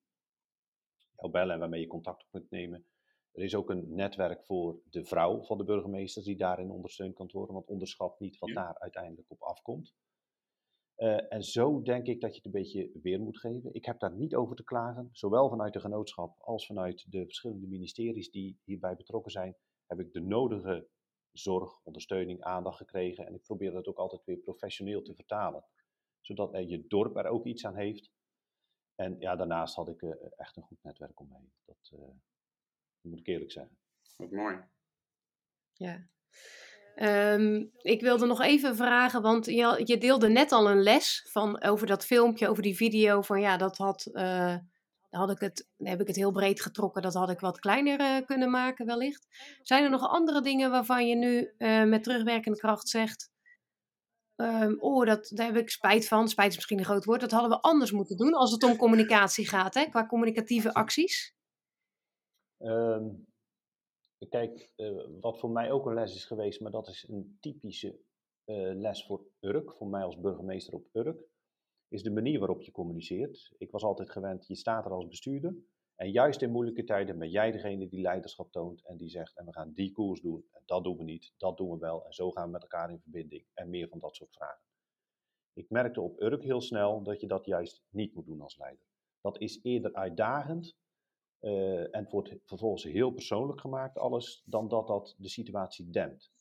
jou bellen en waarmee je contact op kunt nemen. Er is ook een netwerk voor de vrouw van de burgemeester die daarin ondersteund kan worden, want onderschat niet wat ja. daar uiteindelijk op afkomt. Uh, en zo denk ik dat je het een beetje weer moet geven. Ik heb daar niet over te klagen. Zowel vanuit de genootschap als vanuit de verschillende ministeries die hierbij betrokken zijn, heb ik de nodige zorg, ondersteuning, aandacht gekregen. En ik probeer dat ook altijd weer professioneel te vertalen. Zodat uh, je dorp er ook iets aan heeft. En ja, daarnaast had ik uh, echt een goed netwerk omheen. Dat, uh, dat moet ik eerlijk zeggen. Wat mooi. Ja. Um, ik wilde nog even vragen, want je, je, deelde net al een les van, over dat filmpje, over die video. Van ja, dat had, uh, Dan, had ik het, heb ik het heel breed getrokken. Dat had ik wat kleiner uh, kunnen maken, wellicht. Zijn er nog andere dingen waarvan je nu uh, met terugwerkende kracht zegt. Um, oh, dat, daar heb ik spijt van. Spijt is misschien een groot woord. Dat hadden we anders moeten doen als het om communicatie gaat, hè, qua communicatieve acties. Um, kijk, uh, wat voor mij ook een les is geweest, maar dat is een typische uh, les voor Urk, voor mij als burgemeester op Urk, is de manier waarop je communiceert. Ik was altijd gewend, je staat er als bestuurder. En juist in moeilijke tijden ben jij degene die leiderschap toont en die zegt, en we gaan die koers doen, en dat doen we niet, dat doen we wel, en zo gaan we met elkaar in verbinding, en meer van dat soort vragen. Ik merkte op Urk heel snel dat je dat juist niet moet doen als leider. Dat is eerder uitdagend uh, en wordt vervolgens heel persoonlijk gemaakt, alles, dan dat dat de situatie dempt.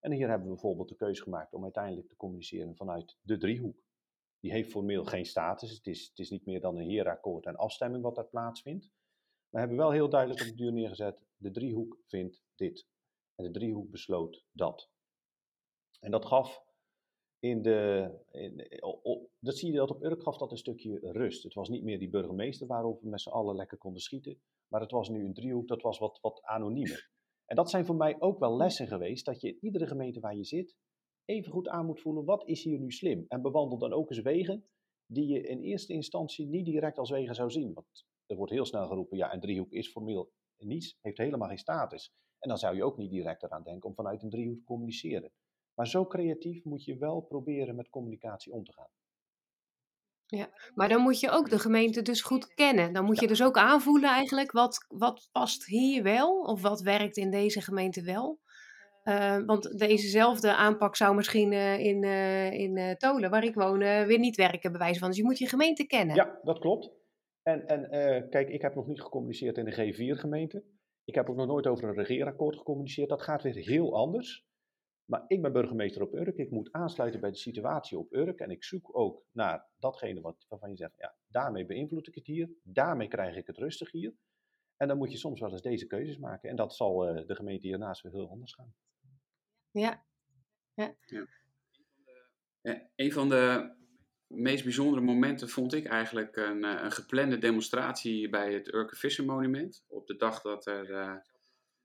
En hier hebben we bijvoorbeeld de keuze gemaakt om uiteindelijk te communiceren vanuit de driehoek. Die heeft formeel geen status, het is, het is niet meer dan een heerakkoord en afstemming wat daar plaatsvindt. We hebben wel heel duidelijk op de duur neergezet, de driehoek vindt dit. En de driehoek besloot dat. En dat gaf in de, in, dat zie je dat op Urk gaf dat een stukje rust. Het was niet meer die burgemeester waarop we met z'n allen lekker konden schieten, maar het was nu een driehoek, dat was wat, wat anoniemer. En dat zijn voor mij ook wel lessen geweest, dat je in iedere gemeente waar je zit, even goed aan moet voelen, wat is hier nu slim? En bewandel dan ook eens wegen die je in eerste instantie niet direct als wegen zou zien. Want er wordt heel snel geroepen, ja, een driehoek is formeel niets, heeft helemaal geen status. En dan zou je ook niet direct eraan denken om vanuit een driehoek te communiceren. Maar zo creatief moet je wel proberen met communicatie om te gaan. Ja, maar dan moet je ook de gemeente dus goed kennen. Dan moet je dus ook aanvoelen eigenlijk wat, wat past hier wel of wat werkt in deze gemeente wel. Uh, want dezezelfde aanpak zou misschien uh, in, uh, in Tolen, waar ik woon, weer niet werken, bij wijze van. Dus je moet je gemeente kennen. Ja, dat klopt. En, en kijk, ik heb nog niet gecommuniceerd in de G4-gemeente. Ik heb ook nog nooit over een regeerakkoord gecommuniceerd. Dat gaat weer heel anders. Maar ik ben burgemeester op Urk. Ik moet aansluiten bij de situatie op Urk. En ik zoek ook naar datgene wat, waarvan je zegt, ja, daarmee beïnvloed ik het hier. Daarmee krijg ik het rustig hier. En dan moet je soms wel eens deze keuzes maken. En dat zal uh, de gemeente hiernaast weer heel anders gaan. Ja. ja. ja. Een van de meest bijzondere momenten vond ik eigenlijk een, eh, een geplande demonstratie bij het Urke Vissermonument. Op de dag dat er, uh,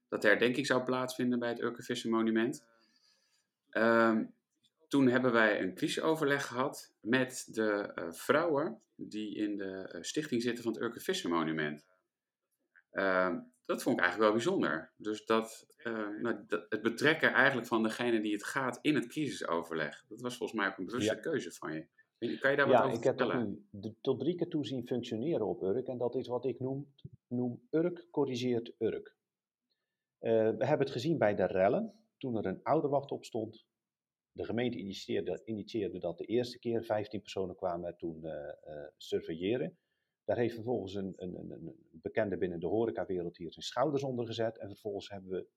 dat de herdenking zou plaatsvinden bij het Urke Vissermonument. Um, toen hebben wij een crisisoverleg gehad met de uh, vrouwen die in de uh, stichting zitten van het Urke Vissermonument. Uh, dat vond ik eigenlijk wel bijzonder. Dus dat, nou, dat, het betrekken eigenlijk van degene die het gaat in het crisisoverleg. Dat was volgens mij ook een bewuste ja. keuze van je. Kan je daar wat ja, over ik heb dat nu tot drie keer toe zien functioneren op Urk. En dat is wat ik noem, noem Urk corrigeert Urk. we hebben het gezien bij de rellen toen er een ouderwacht op stond. De gemeente initieerde, initieerde dat de eerste keer. 15 personen kwamen toen uh, uh, surveilleren. Daar heeft vervolgens een, een, een, bekende binnen de horecawereld hier zijn schouders onder gezet. En vervolgens hebben we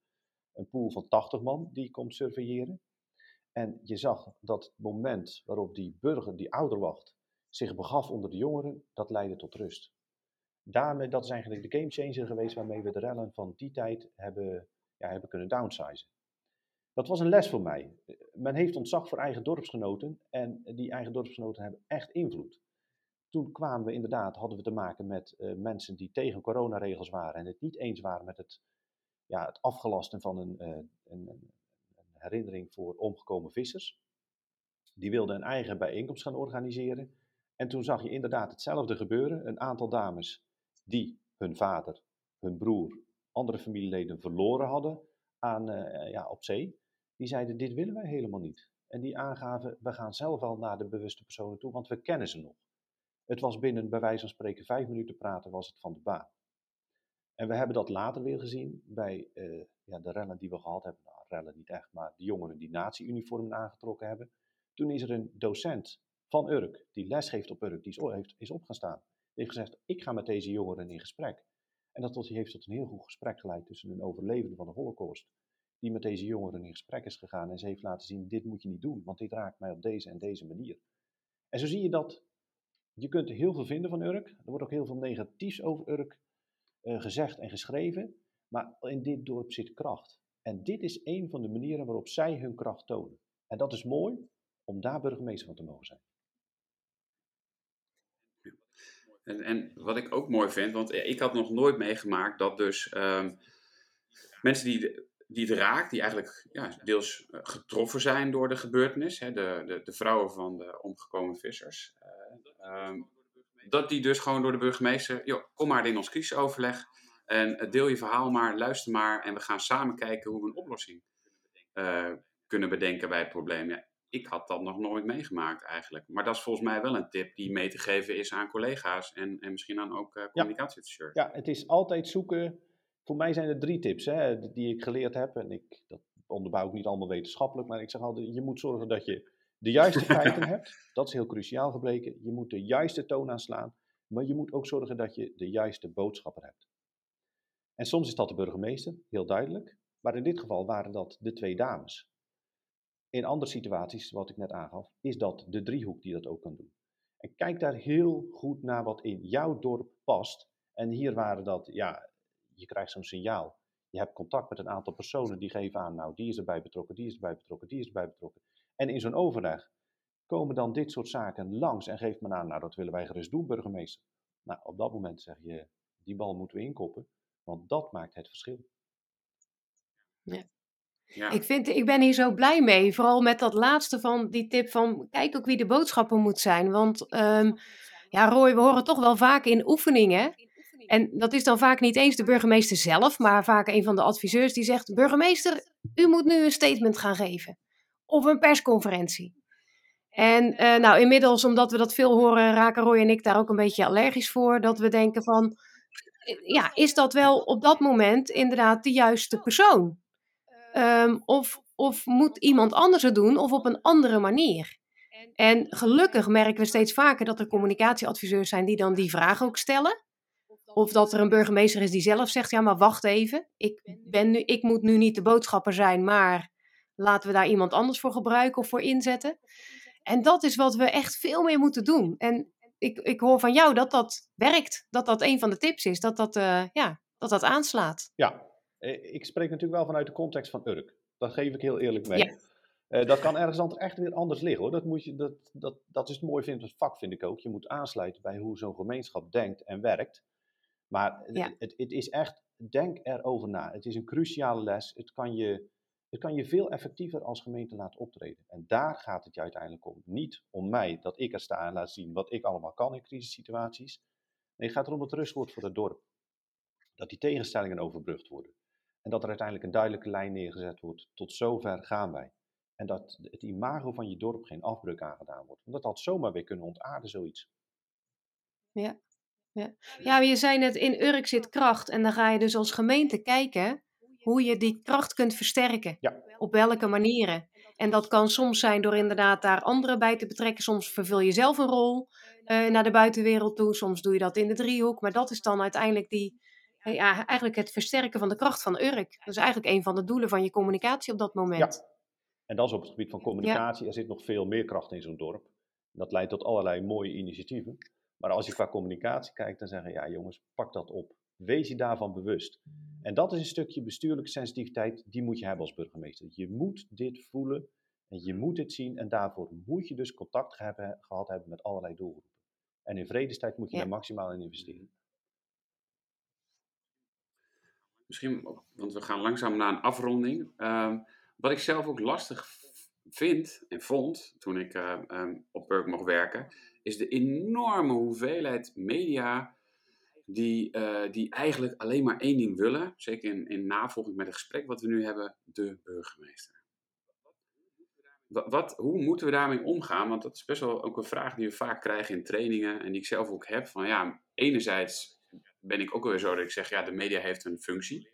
een pool van 80 man die komt surveilleren. En je zag dat het moment waarop die burger, die ouderwacht, zich begaf onder de jongeren, dat leidde tot rust. Daarmee, dat is eigenlijk de gamechanger geweest waarmee we de rellen van die tijd hebben, ja, hebben kunnen downsizen. Dat was een les voor mij. Men heeft ontzag voor eigen dorpsgenoten en die eigen dorpsgenoten hebben echt invloed. Toen kwamen we inderdaad, hadden we te maken met uh, mensen die tegen coronaregels waren en het niet eens waren met het, ja, het afgelasten van een, uh, een, een, herinnering voor omgekomen vissers. Die wilden een eigen bijeenkomst gaan organiseren. En toen zag je inderdaad hetzelfde gebeuren. Een aantal dames die hun vader, hun broer, andere familieleden verloren hadden aan, uh, ja, op zee die zeiden dit willen wij helemaal niet. En die aangaven, we gaan zelf wel naar de bewuste personen toe, want we kennen ze nog. Het was binnen, bij wijze van spreken, vijf minuten praten was het van de baan. En we hebben dat later weer gezien bij uh, ja, de rellen die we gehad hebben. Nou, rellen niet echt, maar de jongeren die nazi-uniformen aangetrokken hebben. Toen is er een docent van Urk, die lesgeeft op Urk, die is, is opgestaan. Die heeft gezegd, ik ga met deze jongeren in gesprek. En dat heeft tot een heel goed gesprek geleid tussen een overlevende van de holocaust die met deze jongeren in gesprek is gegaan en ze heeft laten zien, dit moet je niet doen, want dit raakt mij op deze en deze manier. En zo zie je dat, je kunt heel veel vinden van Urk, er wordt ook heel veel negatiefs over Urk uh, gezegd en geschreven, maar in dit dorp zit kracht. En dit is een van de manieren waarop zij hun kracht tonen. En dat is mooi om daar burgemeester van te mogen zijn. En, en wat ik ook mooi vind, want ik had nog nooit meegemaakt dat dus ehm, mensen die, die het raakt, die eigenlijk ja, deels eh, getroffen zijn door de gebeurtenis, hè, de, de, de vrouwen van de omgekomen vissers, um, dat die dus gewoon door de burgemeester, joh, kom maar in ons crisisoverleg en deel je verhaal maar, luister maar en we gaan samen kijken hoe we een oplossing uh, kunnen bedenken bij het probleem. Ja, ik had dat nog nooit meegemaakt eigenlijk. Maar dat is volgens mij wel een tip die mee te geven is aan collega's en, en misschien aan ook uh, communicatieadviseurs. Ja. ja, het is altijd zoeken. Voor mij zijn er drie tips hè, die ik geleerd heb. En ik, dat onderbouw ik niet allemaal wetenschappelijk, maar ik zeg altijd, je moet zorgen dat je de juiste feiten hebt. Dat is heel cruciaal gebleken. Je moet de juiste toon aanslaan, maar je moet ook zorgen dat je de juiste boodschapper hebt. En soms is dat de burgemeester, heel duidelijk. Maar in dit geval waren dat de twee dames. In andere situaties, wat ik net aangaf, is dat de driehoek die dat ook kan doen. En kijk daar heel goed naar wat in jouw dorp past. En hier waren dat, ja, je krijgt zo'n signaal. Je hebt contact met een aantal personen die geven aan, nou, die is erbij betrokken, die is erbij betrokken, die is erbij betrokken. En in zo'n overleg komen dan dit soort zaken langs en geeft men aan, nou, dat willen wij gerust doen, burgemeester. Nou, op dat moment zeg je, die bal moeten we inkoppen, want dat maakt het verschil. Ja. Ja. Ik, vind, ik ben hier zo blij mee. Vooral met dat laatste van die tip van kijk ook wie de boodschapper moet zijn. Want um, ja, Roy, we horen toch wel vaak in oefeningen. En dat is dan vaak niet eens de burgemeester zelf, maar vaak een van de adviseurs die zegt: Burgemeester, u moet nu een statement gaan geven. Of een persconferentie. En uh, nou, inmiddels, omdat we dat veel horen, raken Roy en ik daar ook een beetje allergisch voor. Dat we denken van, ja, is dat wel op dat moment inderdaad de juiste persoon? Um, of, of moet iemand anders het doen of op een andere manier? En gelukkig merken we steeds vaker dat er communicatieadviseurs zijn die dan die vraag ook stellen. Of dat er een burgemeester is die zelf zegt: Ja, maar wacht even. Ik, ben nu, ik moet nu niet de boodschapper zijn, maar laten we daar iemand anders voor gebruiken of voor inzetten. En dat is wat we echt veel meer moeten doen. En ik, ik hoor van jou dat dat werkt. Dat dat een van de tips is. Dat dat, uh, ja, dat, dat aanslaat. Ja, eh, ik spreek natuurlijk wel vanuit de context van Urk. Dat geef ik heel eerlijk mee. Uh, dat kan ergens anders echt weer anders liggen hoor. Dat, moet je, dat, dat, dat is het mooie van het vak, vind ik ook. Je moet aansluiten bij hoe zo'n gemeenschap denkt en werkt. Maar het, het, is echt, denk erover na. Het is een cruciale les. Het kan, je, het kan je veel effectiever als gemeente laten optreden. En daar gaat het je uiteindelijk om. Niet om mij, dat ik er sta en laat zien wat ik allemaal kan in crisissituaties. Nee, het gaat erom het rustwoord voor het dorp. Dat die tegenstellingen overbrugd worden. En dat er uiteindelijk een duidelijke lijn neergezet wordt. Tot zover gaan wij. En dat het imago van je dorp geen afbreuk aangedaan wordt. Want dat had zomaar weer kunnen ontaarden, zoiets. Ja. Ja. ja, je zei net, in Urk zit kracht. En dan ga je dus als gemeente kijken hoe je die kracht kunt versterken. Ja. Op welke manieren. En dat kan soms zijn door inderdaad daar anderen bij te betrekken. Soms vervul je zelf een rol uh, naar de buitenwereld toe. Soms doe je dat in de driehoek. Maar dat is dan uiteindelijk die, ja, eigenlijk het versterken van de kracht van Urk. Dat is eigenlijk een van de doelen van je communicatie op dat moment. Ja. En dat is op het gebied van communicatie. Er zit nog veel meer kracht in zo'n dorp. Dat leidt tot allerlei mooie initiatieven. Maar als je qua communicatie kijkt, dan zeggen ja jongens, pak dat op. Wees je daarvan bewust. En dat is een stukje bestuurlijke sensitiviteit, die moet je hebben als burgemeester. Je moet dit voelen en je moet dit zien en daarvoor moet je dus contact hebben, gehad hebben met allerlei doelgroepen. En in vredestijd moet je ja. daar maximaal in investeren. Misschien, want we gaan langzaam naar een afronding. Um, wat ik zelf ook lastig vind en vond toen ik uh, um, op Burk mocht werken, is de enorme hoeveelheid media die, uh, die eigenlijk alleen maar één ding willen. Zeker in, in navolging met het gesprek wat we nu hebben, de burgemeester. Wat, wat, hoe moeten we daarmee omgaan? Want dat is best wel ook een vraag die we vaak krijgen in trainingen en die ik zelf ook heb. Van ja, enerzijds ben ik ook weer zo dat ik zeg, ja, de media heeft een functie.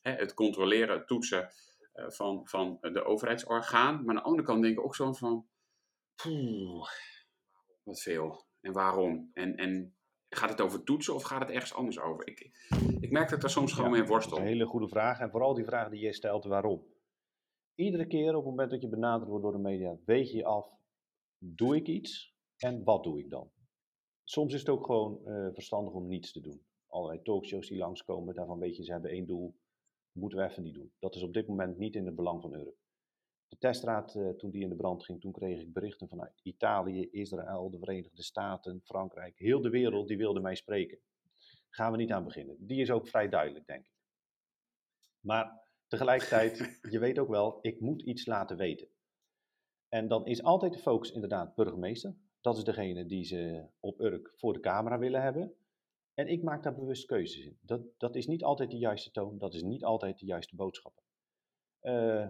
Hè, het controleren, het toetsen uh, van, van de overheidsorgaan. Maar aan de andere kant denk ik ook zo van, wat veel. En waarom? En, en gaat het over toetsen of gaat het ergens anders over? Ik, ik merk dat er soms gewoon mee worstel. Een hele goede vraag. En vooral die vraag die je stelt, waarom? Iedere keer op het moment dat je benaderd wordt door de media, weet je af, doe ik iets en wat doe ik dan? Soms is het ook gewoon uh, verstandig om niets te doen allerlei talkshows die langskomen. Daarvan weet je, ze hebben één doel. Moeten we even niet doen. Dat is op dit moment niet in het belang van Europe. De teststraat, uh, toen die in de brand ging, toen kreeg ik berichten vanuit Italië, Israël, de Verenigde Staten, Frankrijk. Heel de wereld die wilde mij spreken. Gaan we niet aan beginnen. Die is ook vrij duidelijk, denk ik. Maar tegelijkertijd, [LAUGHS] je weet ook wel, ik moet iets laten weten. En dan is altijd de focus inderdaad burgemeester. Dat is degene die ze op Urk voor de camera willen hebben. En ik maak daar bewust keuzes in. Dat, dat is niet altijd de juiste toon, dat is niet altijd de juiste boodschap. Uh,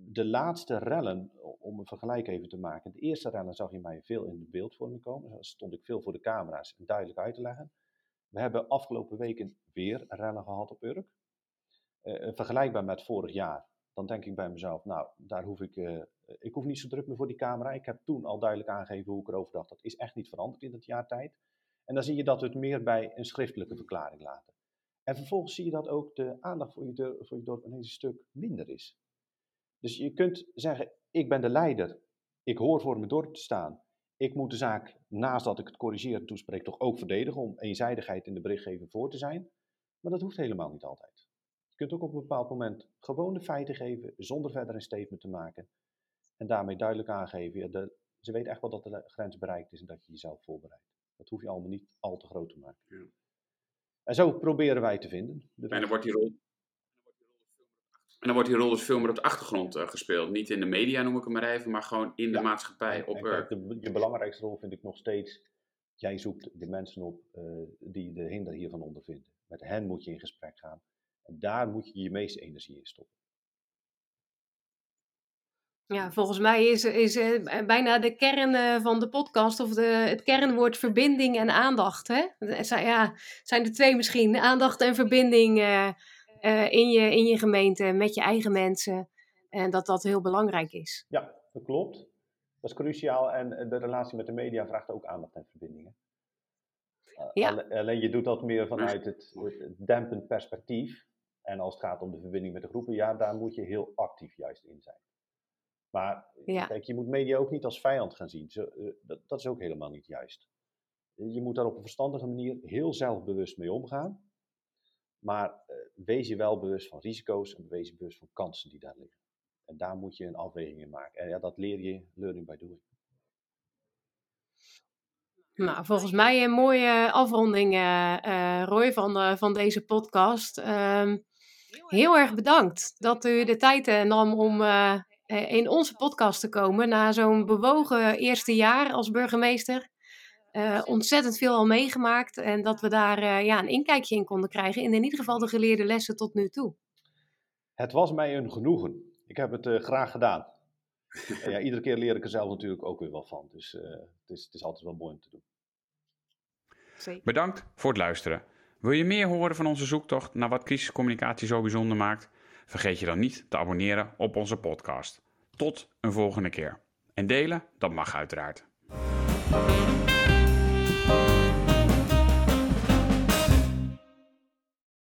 de laatste rellen, om een vergelijk even te maken. De eerste rellen zag je mij veel in de beeldvorming komen. Dan stond ik veel voor de camera's en duidelijk uit te leggen. We hebben afgelopen weken weer rellen gehad op Urk. Uh, vergelijkbaar met vorig jaar. Dan denk ik bij mezelf, nou, daar hoef ik, uh, ik hoef niet zo druk meer voor die camera. Ik heb toen al duidelijk aangegeven hoe ik erover dacht. Dat is echt niet veranderd in dat jaar tijd. En dan zie je dat we het meer bij een schriftelijke verklaring laten. En vervolgens zie je dat ook de aandacht voor je, voor je dorp ineens een stuk minder is. Dus je kunt zeggen, ik ben de leider, ik hoor voor mijn dorp te staan. Ik moet de zaak, naast dat ik het corrigeer en toespreek, toch ook verdedigen om eenzijdigheid in de berichtgeving voor te zijn. Maar dat hoeft helemaal niet altijd. Je kunt ook op een bepaald moment gewoon de feiten geven, zonder verder een statement te maken. En daarmee duidelijk aangeven, de, ze weten echt wel dat de grens bereikt is en dat je jezelf voorbereidt. Dat hoef je allemaal niet al te groot te maken. Ja. En zo proberen wij te vinden. En dan wordt die rol, en dan wordt die rol dus veel meer op de achtergrond uh, gespeeld. Niet in de media noem ik hem maar even, maar gewoon in de maatschappij. Op, kijk, de, je belangrijkste rol vind ik nog steeds, jij zoekt de mensen op uh, die de hinder hiervan ondervinden. Met hen moet je in gesprek gaan. En daar moet je je meeste energie in stoppen. Ja, volgens mij is, is uh, bijna de kern van de podcast, of de, het kernwoord verbinding en aandacht. Hè? Ja, zijn de twee misschien, aandacht en verbinding uh, in, je, in je gemeente, met je eigen mensen. En dat dat heel belangrijk is. Ja, dat klopt. Dat is cruciaal. En de relatie met de media vraagt ook aandacht en verbindingen. Uh, ja. Alleen je doet dat meer vanuit het, het, dempend perspectief. En als het gaat om de verbinding met de groepen, ja, daar moet je heel actief juist in zijn. Maar ja. kijk, je moet media ook niet als vijand gaan zien. Zo, dat, dat, is ook helemaal niet juist. Je moet daar op een verstandige manier heel zelfbewust mee omgaan. Maar uh, wees je wel bewust van risico's en wees je bewust van kansen die daar liggen. En daar moet je een afweging in maken. En ja, dat leer je learning by doing. Nou, volgens mij een mooie afronding, uh, Roy, van, van deze podcast. Um, heel erg bedankt dat u de tijd nam om in onze podcast te komen na zo'n bewogen eerste jaar als burgemeester. Uh, ontzettend veel al meegemaakt. En dat we daar uh, ja, een inkijkje in konden krijgen. In in ieder geval de geleerde lessen tot nu toe. Het was mij een genoegen. Ik heb het uh, graag gedaan. [LAUGHS] ja, iedere keer leer ik er zelf natuurlijk ook weer wel van. Dus het is, het, is, altijd wel mooi om te doen. Zeker. Bedankt voor het luisteren. Wil je meer horen van onze zoektocht naar wat crisiscommunicatie zo bijzonder maakt? Vergeet je dan niet te abonneren op onze podcast. Tot een volgende keer. En delen, dat mag uiteraard.